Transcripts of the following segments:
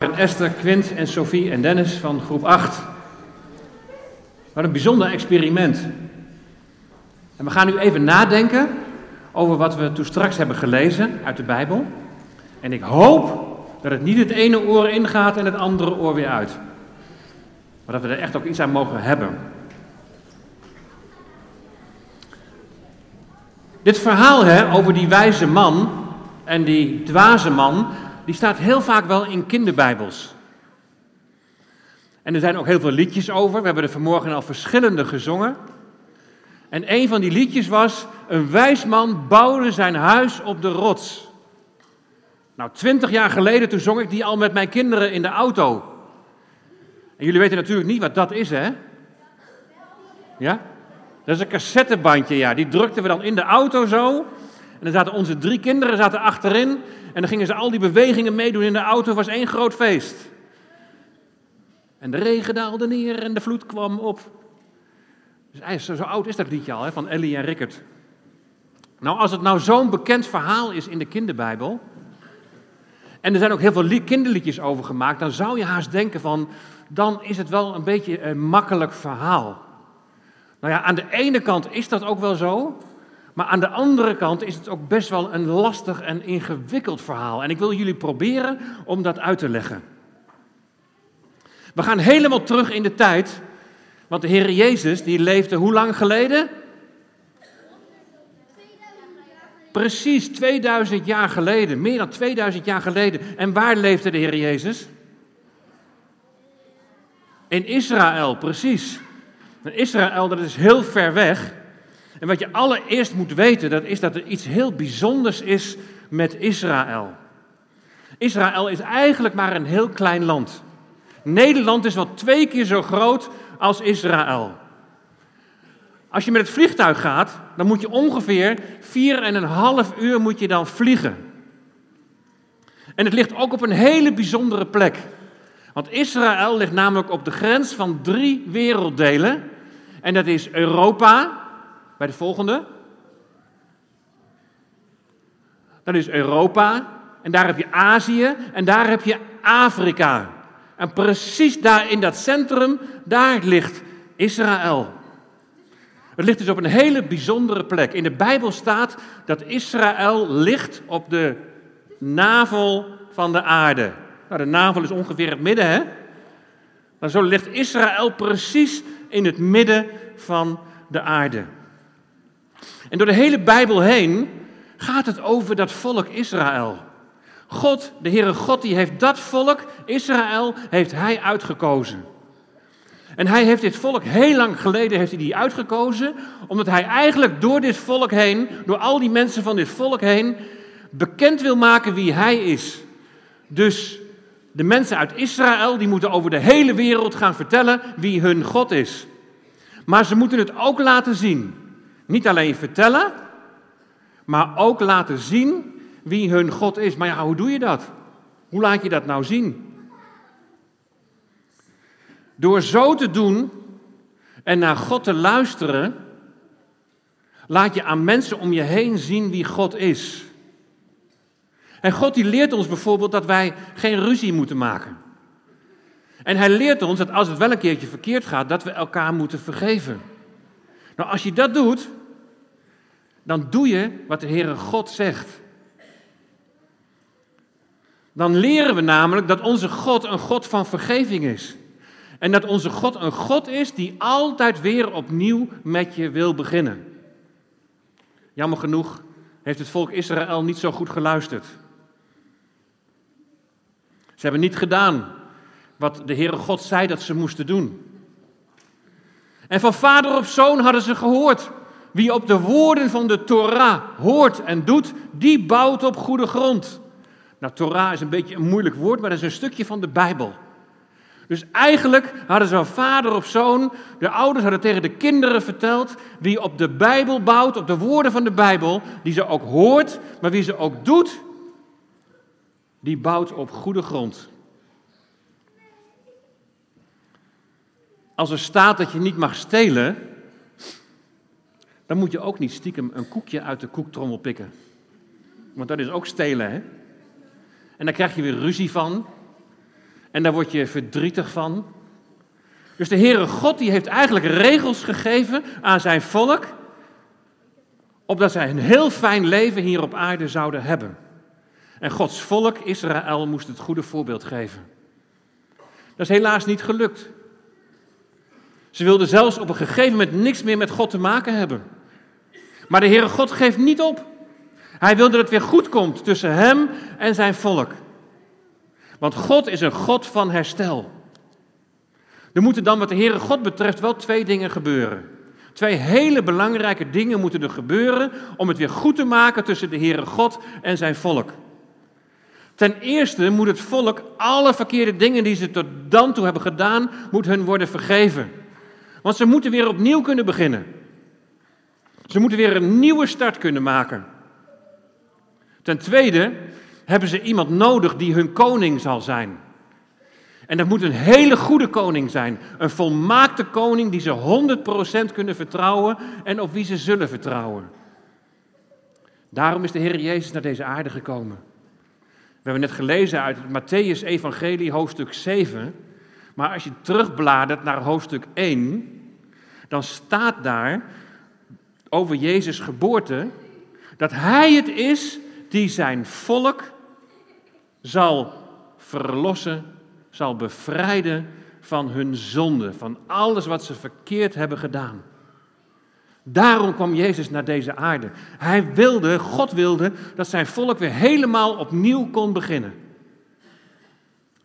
Esther, Quint en Sophie en Dennis van groep 8. Wat een bijzonder experiment. En we gaan nu even nadenken over wat we toen straks hebben gelezen uit de Bijbel. En ik hoop dat het niet het ene oor ingaat en het andere oor weer uit. Maar dat we er echt ook iets aan mogen hebben. Dit verhaal hè, over die wijze man en die dwaze man, die staat heel vaak wel in kinderbijbels. En er zijn ook heel veel liedjes over. We hebben er vanmorgen al verschillende gezongen. En een van die liedjes was: Een wijs man bouwde zijn huis op de rots. Nou, twintig jaar geleden, toen zong ik die al met mijn kinderen in de auto. En jullie weten natuurlijk niet wat dat is, hè? Ja? Dat is een cassettebandje, ja. Die drukten we dan in de auto zo. En dan zaten onze drie kinderen zaten achterin. En dan gingen ze al die bewegingen meedoen in de auto. Het was één groot feest. En de regen daalde neer en de vloed kwam op. Dus zo, zo oud is dat liedje al, hè, van Ellie en Rickert. Nou, als het nou zo'n bekend verhaal is in de kinderbijbel, en er zijn ook heel veel kinderliedjes over gemaakt, dan zou je haast denken van, dan is het wel een beetje een makkelijk verhaal. Nou ja, aan de ene kant is dat ook wel zo, maar aan de andere kant is het ook best wel een lastig en ingewikkeld verhaal. En ik wil jullie proberen om dat uit te leggen. We gaan helemaal terug in de tijd, want de Heer Jezus die leefde hoe lang geleden? Precies 2000 jaar geleden, meer dan 2000 jaar geleden. En waar leefde de Heer Jezus? In Israël, precies. En Israël, dat is heel ver weg. En wat je allereerst moet weten, dat is dat er iets heel bijzonders is met Israël. Israël is eigenlijk maar een heel klein land. Nederland is wel twee keer zo groot als Israël. Als je met het vliegtuig gaat, dan moet je ongeveer 4,5 uur moet je dan vliegen. En het ligt ook op een hele bijzondere plek. Want Israël ligt namelijk op de grens van drie werelddelen. En dat is Europa, bij de volgende. Dat is Europa, en daar heb je Azië, en daar heb je Afrika. En precies daar in dat centrum, daar ligt Israël. Het ligt dus op een hele bijzondere plek. In de Bijbel staat dat Israël ligt op de navel van de aarde. Nou, de navel is ongeveer het midden, hè? Maar zo ligt Israël precies in het midden van de aarde. En door de hele Bijbel heen gaat het over dat volk Israël. God, de Heere God, die heeft dat volk, Israël, heeft hij uitgekozen. En hij heeft dit volk heel lang geleden heeft hij die uitgekozen, omdat hij eigenlijk door dit volk heen, door al die mensen van dit volk heen, bekend wil maken wie hij is. Dus de mensen uit Israël, die moeten over de hele wereld gaan vertellen wie hun God is. Maar ze moeten het ook laten zien. Niet alleen vertellen, maar ook laten zien wie hun God is. Maar ja, hoe doe je dat? Hoe laat je dat nou zien? Door zo te doen en naar God te luisteren, laat je aan mensen om je heen zien wie God is. En God die leert ons bijvoorbeeld dat wij geen ruzie moeten maken. En hij leert ons dat als het wel een keertje verkeerd gaat, dat we elkaar moeten vergeven. Nou, als je dat doet, dan doe je wat de Heere God zegt. Dan leren we namelijk dat onze God een God van vergeving is. En dat onze God een God is die altijd weer opnieuw met je wil beginnen. Jammer genoeg heeft het volk Israël niet zo goed geluisterd. Ze hebben niet gedaan wat de Heere God zei dat ze moesten doen. En van vader op zoon hadden ze gehoord. Wie op de woorden van de Torah hoort en doet, die bouwt op goede grond. Nou, Torah is een beetje een moeilijk woord, maar dat is een stukje van de Bijbel. Dus eigenlijk hadden ze vader op zoon, de ouders hadden tegen de kinderen verteld, wie op de Bijbel bouwt, op de woorden van de Bijbel, die ze ook hoort, maar wie ze ook doet, die bouwt op goede grond. Als er staat dat je niet mag stelen, dan moet je ook niet stiekem een koekje uit de koektrommel pikken. Want dat is ook stelen, hè? En daar krijg je weer ruzie van. En daar word je verdrietig van. Dus de Heere God die heeft eigenlijk regels gegeven aan zijn volk, opdat zij een heel fijn leven hier op aarde zouden hebben. En Gods volk, Israël, moest het goede voorbeeld geven. Dat is helaas niet gelukt. Ze wilden zelfs op een gegeven moment niks meer met God te maken hebben. Maar de Heere God geeft niet op. Hij wil dat het weer goed komt tussen hem en zijn volk. Want God is een God van herstel. Er moeten dan wat de Heere God betreft wel twee dingen gebeuren. Twee hele belangrijke dingen moeten er gebeuren om het weer goed te maken tussen de Heere God en zijn volk. Ten eerste moet het volk alle verkeerde dingen die ze tot dan toe hebben gedaan, moet hun worden vergeven. Want ze moeten weer opnieuw kunnen beginnen. Ze moeten weer een nieuwe start kunnen maken. Ten tweede hebben ze iemand nodig die hun koning zal zijn. En dat moet een hele goede koning zijn. Een volmaakte koning die ze 100% kunnen vertrouwen en op wie ze zullen vertrouwen. Daarom is de Heer Jezus naar deze aarde gekomen. We hebben net gelezen uit het Matthäus-evangelie, hoofdstuk 7. Maar als je terugbladert naar hoofdstuk 1, dan staat daar over Jezus' geboorte dat Hij het is die zijn volk zal verlossen, zal bevrijden van hun zonde, van alles wat ze verkeerd hebben gedaan. Daarom kwam Jezus naar deze aarde. Hij wilde, God wilde, dat zijn volk weer helemaal opnieuw kon beginnen.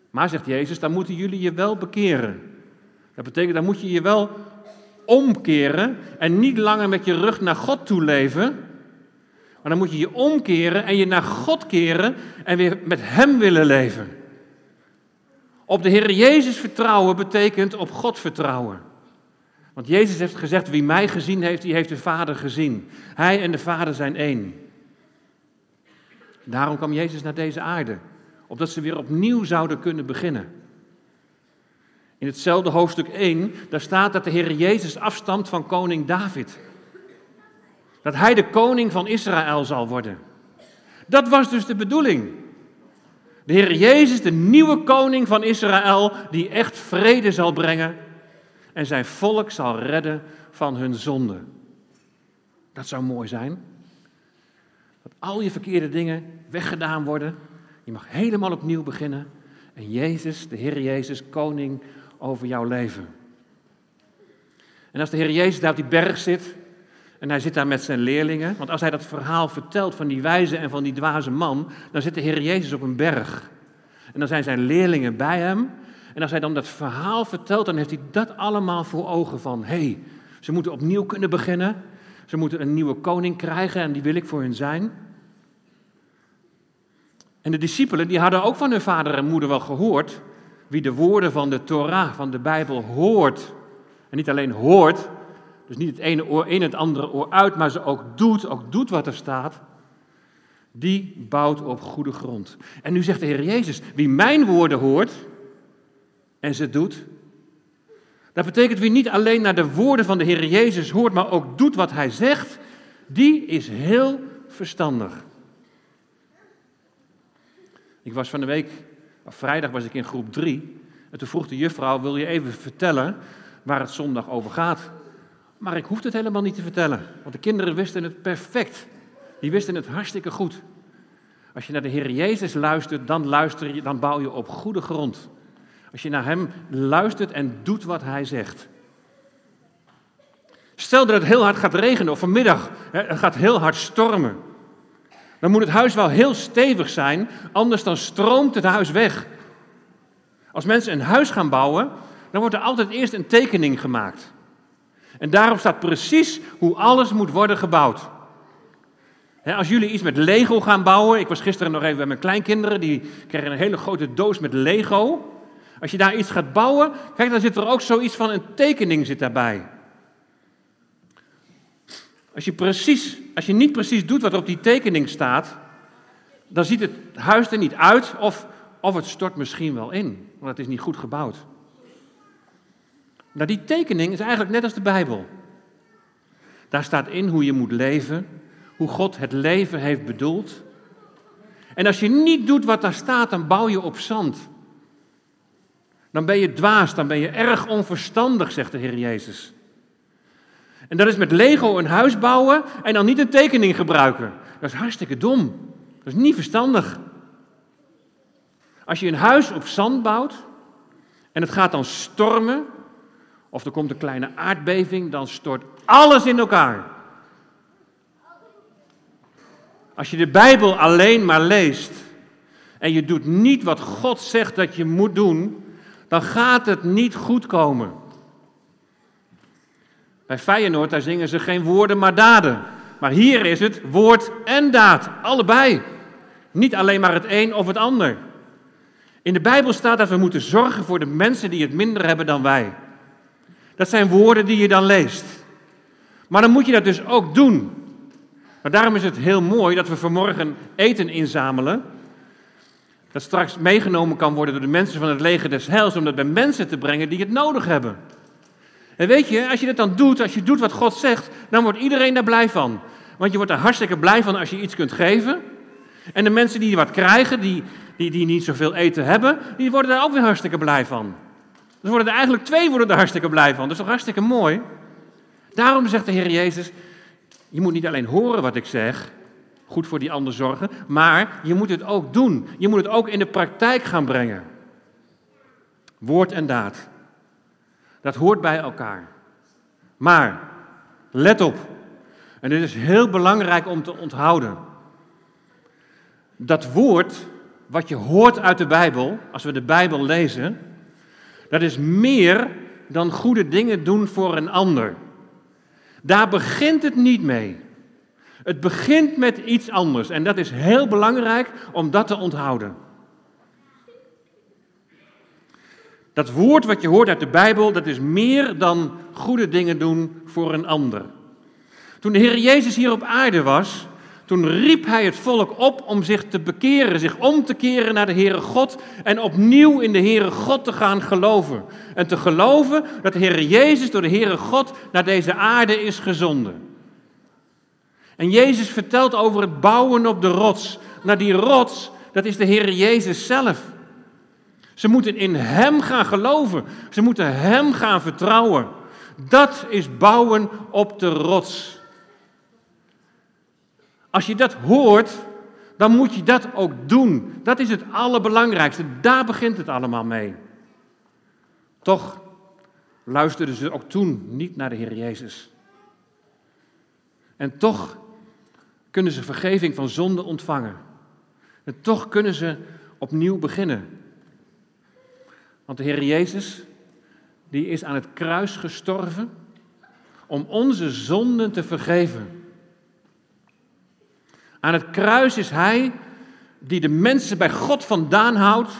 Maar zegt Jezus, dan moeten jullie je wel bekeren. Dat betekent, dan moet je je wel omkeren en niet langer met je rug naar God toe leven. Maar dan moet je je omkeren en je naar God keren en weer met Hem willen leven. Op de Heer Jezus vertrouwen betekent op God vertrouwen. Want Jezus heeft gezegd, wie mij gezien heeft, die heeft de Vader gezien. Hij en de Vader zijn één. Daarom kwam Jezus naar deze aarde, opdat ze weer opnieuw zouden kunnen beginnen. In hetzelfde hoofdstuk 1, daar staat dat de Heer Jezus afstamt van koning David. Dat hij de koning van Israël zal worden. Dat was dus de bedoeling. De Heer Jezus, de nieuwe koning van Israël, die echt vrede zal brengen en zijn volk zal redden van hun zonde. Dat zou mooi zijn. Dat al je verkeerde dingen weggedaan worden. Je mag helemaal opnieuw beginnen. En Jezus, de Heer Jezus, koning over jouw leven. En als de Heer Jezus daar op die berg zit, en hij zit daar met zijn leerlingen, want als hij dat verhaal vertelt van die wijze en van die dwaze man, dan zit de Heer Jezus op een berg. En dan zijn zijn leerlingen bij hem. En als hij dan dat verhaal vertelt, dan heeft hij dat allemaal voor ogen van, hé, hey, ze moeten opnieuw kunnen beginnen. Ze moeten een nieuwe koning krijgen en die wil ik voor hun zijn. En de discipelen, die hadden ook van hun vader en moeder wel gehoord wie de woorden van de Torah, van de Bijbel, hoort. En niet alleen hoort, dus niet het ene oor in het andere oor uit, maar ze ook doet, ook doet wat er staat. Die bouwt op goede grond. En nu zegt de Heer Jezus, wie mijn woorden hoort en ze doet. Dat betekent wie niet alleen naar de woorden van de Heer Jezus hoort, maar ook doet wat hij zegt, die is heel verstandig. Ik was van de week vrijdag was ik in groep 3. En toen vroeg de juffrouw, wil je even vertellen waar het zondag over gaat? Maar ik hoefde het helemaal niet te vertellen, want de kinderen wisten het perfect. Die wisten het hartstikke goed. Als je naar de Heer Jezus luistert, dan, luister je, dan bouw je op goede grond. Als je naar Hem luistert en doet wat Hij zegt. Stel dat het heel hard gaat regenen of vanmiddag het gaat heel hard stormen dan moet het huis wel heel stevig zijn, anders dan stroomt het huis weg. Als mensen een huis gaan bouwen, dan wordt er altijd eerst een tekening gemaakt. En daarop staat precies hoe alles moet worden gebouwd. als jullie iets met Lego gaan bouwen, ik was gisteren nog even bij mijn kleinkinderen, die kregen een hele grote doos met Lego. Als je daar iets gaat bouwen, kijk, dan zit er ook zoiets van een tekening zit daarbij. Als je, precies, als je niet precies doet wat er op die tekening staat, dan ziet het huis er niet uit of, of het stort misschien wel in, want het is niet goed gebouwd. Nou, die tekening is eigenlijk net als de Bijbel. Daar staat in hoe je moet leven, hoe God het leven heeft bedoeld. En als je niet doet wat daar staat, dan bouw je op zand. dan ben je dwaas, dan ben je erg onverstandig, zegt de Heer Jezus. En dat is met Lego een huis bouwen en dan niet een tekening gebruiken. Dat is hartstikke dom. Dat is niet verstandig. Als je een huis op zand bouwt en het gaat dan stormen, of er komt een kleine aardbeving, dan stort alles in elkaar. Als je de Bijbel alleen maar leest en je doet niet wat God zegt dat je moet doen, dan gaat het niet goed komen. Bij Feyenoord, daar zingen ze geen woorden maar daden. Maar hier is het woord en daad, allebei. Niet alleen maar het een of het ander. In de Bijbel staat dat we moeten zorgen voor de mensen die het minder hebben dan wij. Dat zijn woorden die je dan leest. Maar dan moet je dat dus ook doen. Maar daarom is het heel mooi dat we vanmorgen eten inzamelen. Dat straks meegenomen kan worden door de mensen van het leger des heils. Om dat bij mensen te brengen die het nodig hebben. En weet je, als je dat dan doet, als je doet wat God zegt, dan wordt iedereen daar blij van. Want je wordt er hartstikke blij van als je iets kunt geven. En de mensen die wat krijgen, die, die, die niet zoveel eten hebben, die worden daar ook weer hartstikke blij van. Dus worden er eigenlijk twee worden er hartstikke blij van. Dat is toch hartstikke mooi? Daarom zegt de Heer Jezus, je moet niet alleen horen wat ik zeg, goed voor die ander zorgen, maar je moet het ook doen. Je moet het ook in de praktijk gaan brengen. Woord en daad. Dat hoort bij elkaar. Maar, let op, en dit is heel belangrijk om te onthouden. Dat woord, wat je hoort uit de Bijbel, als we de Bijbel lezen, dat is meer dan goede dingen doen voor een ander. Daar begint het niet mee. Het begint met iets anders en dat is heel belangrijk om dat te onthouden. Dat woord wat je hoort uit de Bijbel, dat is meer dan goede dingen doen voor een ander. Toen de Heer Jezus hier op aarde was, toen riep hij het volk op om zich te bekeren, zich om te keren naar de Heere God en opnieuw in de Heere God te gaan geloven. En te geloven dat de Heere Jezus door de Heere God naar deze aarde is gezonden. En Jezus vertelt over het bouwen op de rots. Nou, die rots, dat is de Heere Jezus zelf. Ze moeten in Hem gaan geloven. Ze moeten Hem gaan vertrouwen. Dat is bouwen op de rots. Als je dat hoort, dan moet je dat ook doen. Dat is het allerbelangrijkste. Daar begint het allemaal mee. Toch luisterden ze ook toen niet naar de Heer Jezus. En toch kunnen ze vergeving van zonde ontvangen. En toch kunnen ze opnieuw beginnen. Want de Heer Jezus, die is aan het kruis gestorven om onze zonden te vergeven. Aan het kruis is Hij die de mensen bij God vandaan houdt.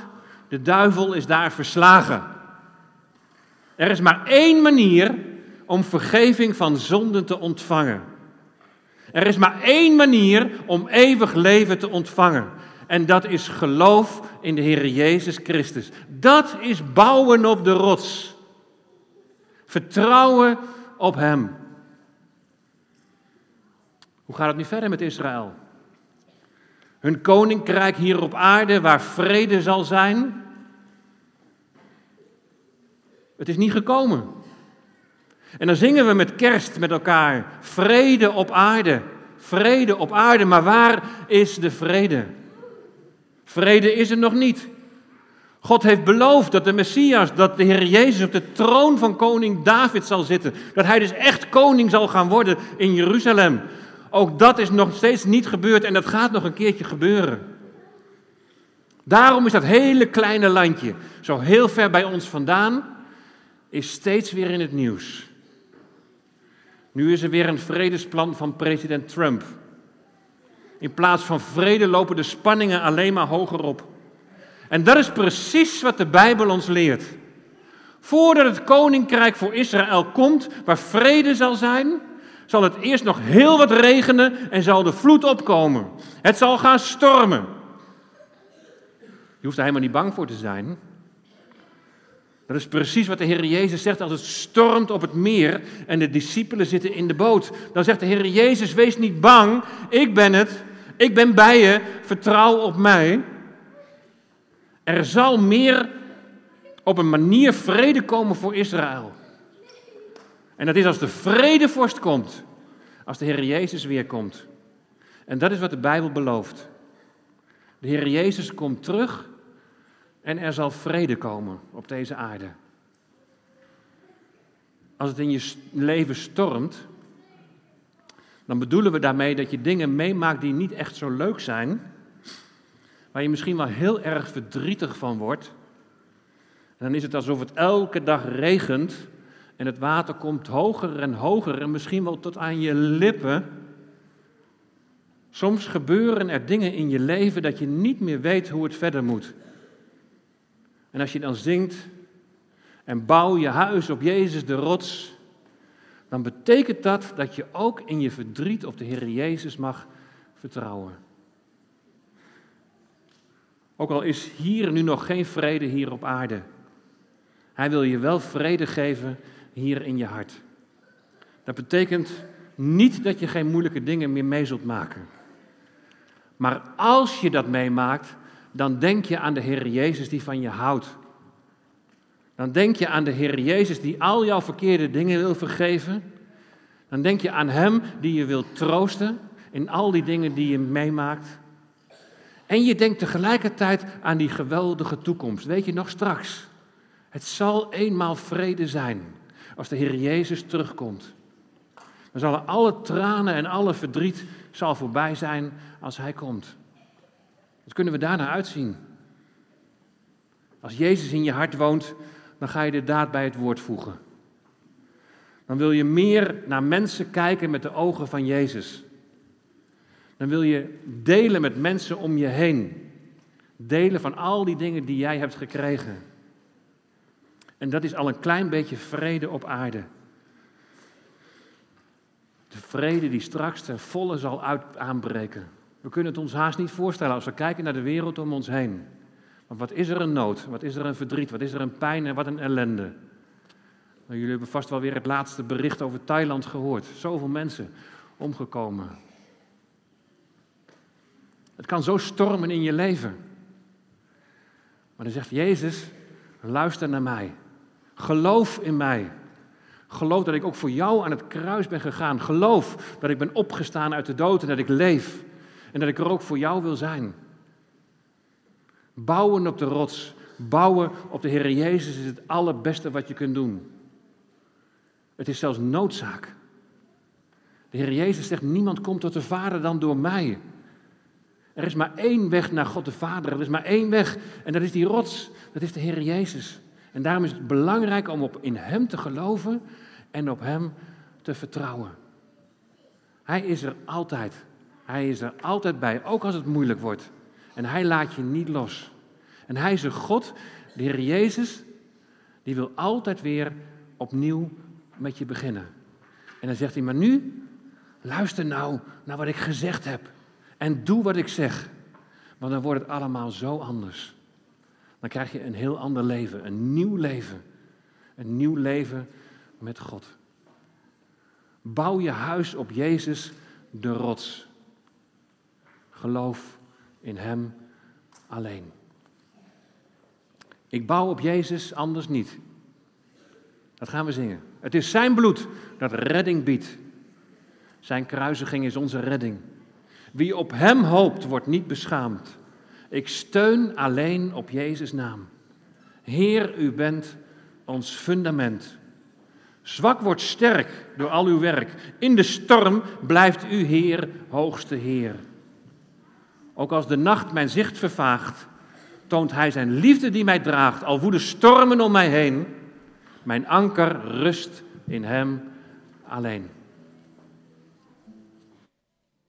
De duivel is daar verslagen. Er is maar één manier om vergeving van zonden te ontvangen. Er is maar één manier om eeuwig leven te ontvangen. En dat is geloof in de Heer Jezus Christus. Dat is bouwen op de rots. Vertrouwen op Hem. Hoe gaat het nu verder met Israël? Hun koninkrijk hier op aarde waar vrede zal zijn. Het is niet gekomen. En dan zingen we met kerst met elkaar: vrede op aarde, vrede op aarde. Maar waar is de vrede? Vrede is er nog niet. God heeft beloofd dat de Messias, dat de Heer Jezus op de troon van koning David zal zitten. Dat hij dus echt koning zal gaan worden in Jeruzalem. Ook dat is nog steeds niet gebeurd en dat gaat nog een keertje gebeuren. Daarom is dat hele kleine landje, zo heel ver bij ons vandaan, is steeds weer in het nieuws. Nu is er weer een vredesplan van president Trump. In plaats van vrede lopen de spanningen alleen maar hoger op. En dat is precies wat de Bijbel ons leert. Voordat het koninkrijk voor Israël komt, waar vrede zal zijn, zal het eerst nog heel wat regenen en zal de vloed opkomen. Het zal gaan stormen. Je hoeft er helemaal niet bang voor te zijn. Dat is precies wat de Heer Jezus zegt als het stormt op het meer en de discipelen zitten in de boot. Dan zegt de Heer Jezus, wees niet bang, ik ben het, ik ben bij je, vertrouw op mij. Er zal meer op een manier vrede komen voor Israël. En dat is als de vredevorst komt, als de Heer Jezus weer komt. En dat is wat de Bijbel belooft. De Heer Jezus komt terug en er zal vrede komen op deze aarde. Als het in je leven stormt, dan bedoelen we daarmee dat je dingen meemaakt die niet echt zo leuk zijn, waar je misschien wel heel erg verdrietig van wordt. En dan is het alsof het elke dag regent en het water komt hoger en hoger en misschien wel tot aan je lippen. Soms gebeuren er dingen in je leven dat je niet meer weet hoe het verder moet. En als je dan zingt en bouw je huis op Jezus de rots, dan betekent dat dat je ook in je verdriet op de Heer Jezus mag vertrouwen. Ook al is hier nu nog geen vrede hier op aarde. Hij wil je wel vrede geven hier in je hart. Dat betekent niet dat je geen moeilijke dingen meer mee zult maken. Maar als je dat meemaakt, dan denk je aan de Heer Jezus die van je houdt. Dan denk je aan de Heer Jezus die al jouw verkeerde dingen wil vergeven. Dan denk je aan Hem die je wil troosten in al die dingen die je meemaakt. En je denkt tegelijkertijd aan die geweldige toekomst. Weet je nog straks? Het zal eenmaal vrede zijn als de Heer Jezus terugkomt. Dan zullen alle tranen en alle verdriet zal voorbij zijn als Hij komt. Dus kunnen we daarna uitzien. Als Jezus in je hart woont, dan ga je de daad bij het woord voegen. Dan wil je meer naar mensen kijken met de ogen van Jezus. Dan wil je delen met mensen om je heen. Delen van al die dingen die jij hebt gekregen. En dat is al een klein beetje vrede op aarde. De vrede die straks ten volle zal uit aanbreken. We kunnen het ons haast niet voorstellen als we kijken naar de wereld om ons heen. Maar wat is er een nood? Wat is er een verdriet? Wat is er een pijn en wat een ellende? Nou, jullie hebben vast wel weer het laatste bericht over Thailand gehoord. Zoveel mensen omgekomen. Het kan zo stormen in je leven. Maar dan zegt Jezus, luister naar mij. Geloof in mij. Geloof dat ik ook voor jou aan het kruis ben gegaan. Geloof dat ik ben opgestaan uit de dood en dat ik leef. En dat ik er ook voor jou wil zijn. Bouwen op de rots, bouwen op de Heer Jezus is het allerbeste wat je kunt doen. Het is zelfs noodzaak. De Heer Jezus zegt, niemand komt tot de Vader dan door mij. Er is maar één weg naar God de Vader. Er is maar één weg en dat is die rots. Dat is de Heer Jezus. En daarom is het belangrijk om op, in Hem te geloven en op Hem te vertrouwen. Hij is er altijd. Hij is er altijd bij, ook als het moeilijk wordt. En Hij laat je niet los. En Hij is een God, de Heer Jezus, die wil altijd weer opnieuw met je beginnen. En dan zegt hij, maar nu, luister nou naar wat ik gezegd heb. En doe wat ik zeg. Want dan wordt het allemaal zo anders. Dan krijg je een heel ander leven, een nieuw leven. Een nieuw leven met God. Bouw je huis op Jezus, de rots. Geloof in Hem alleen. Ik bouw op Jezus, anders niet. Dat gaan we zingen. Het is Zijn bloed dat redding biedt. Zijn kruisiging is onze redding. Wie op Hem hoopt, wordt niet beschaamd. Ik steun alleen op Jezus' naam. Heer, u bent ons fundament. Zwak wordt sterk door al uw werk. In de storm blijft u Heer, hoogste Heer. Ook als de nacht mijn zicht vervaagt, toont Hij zijn liefde die mij draagt. Al woeden stormen om mij heen, mijn anker rust in Hem alleen.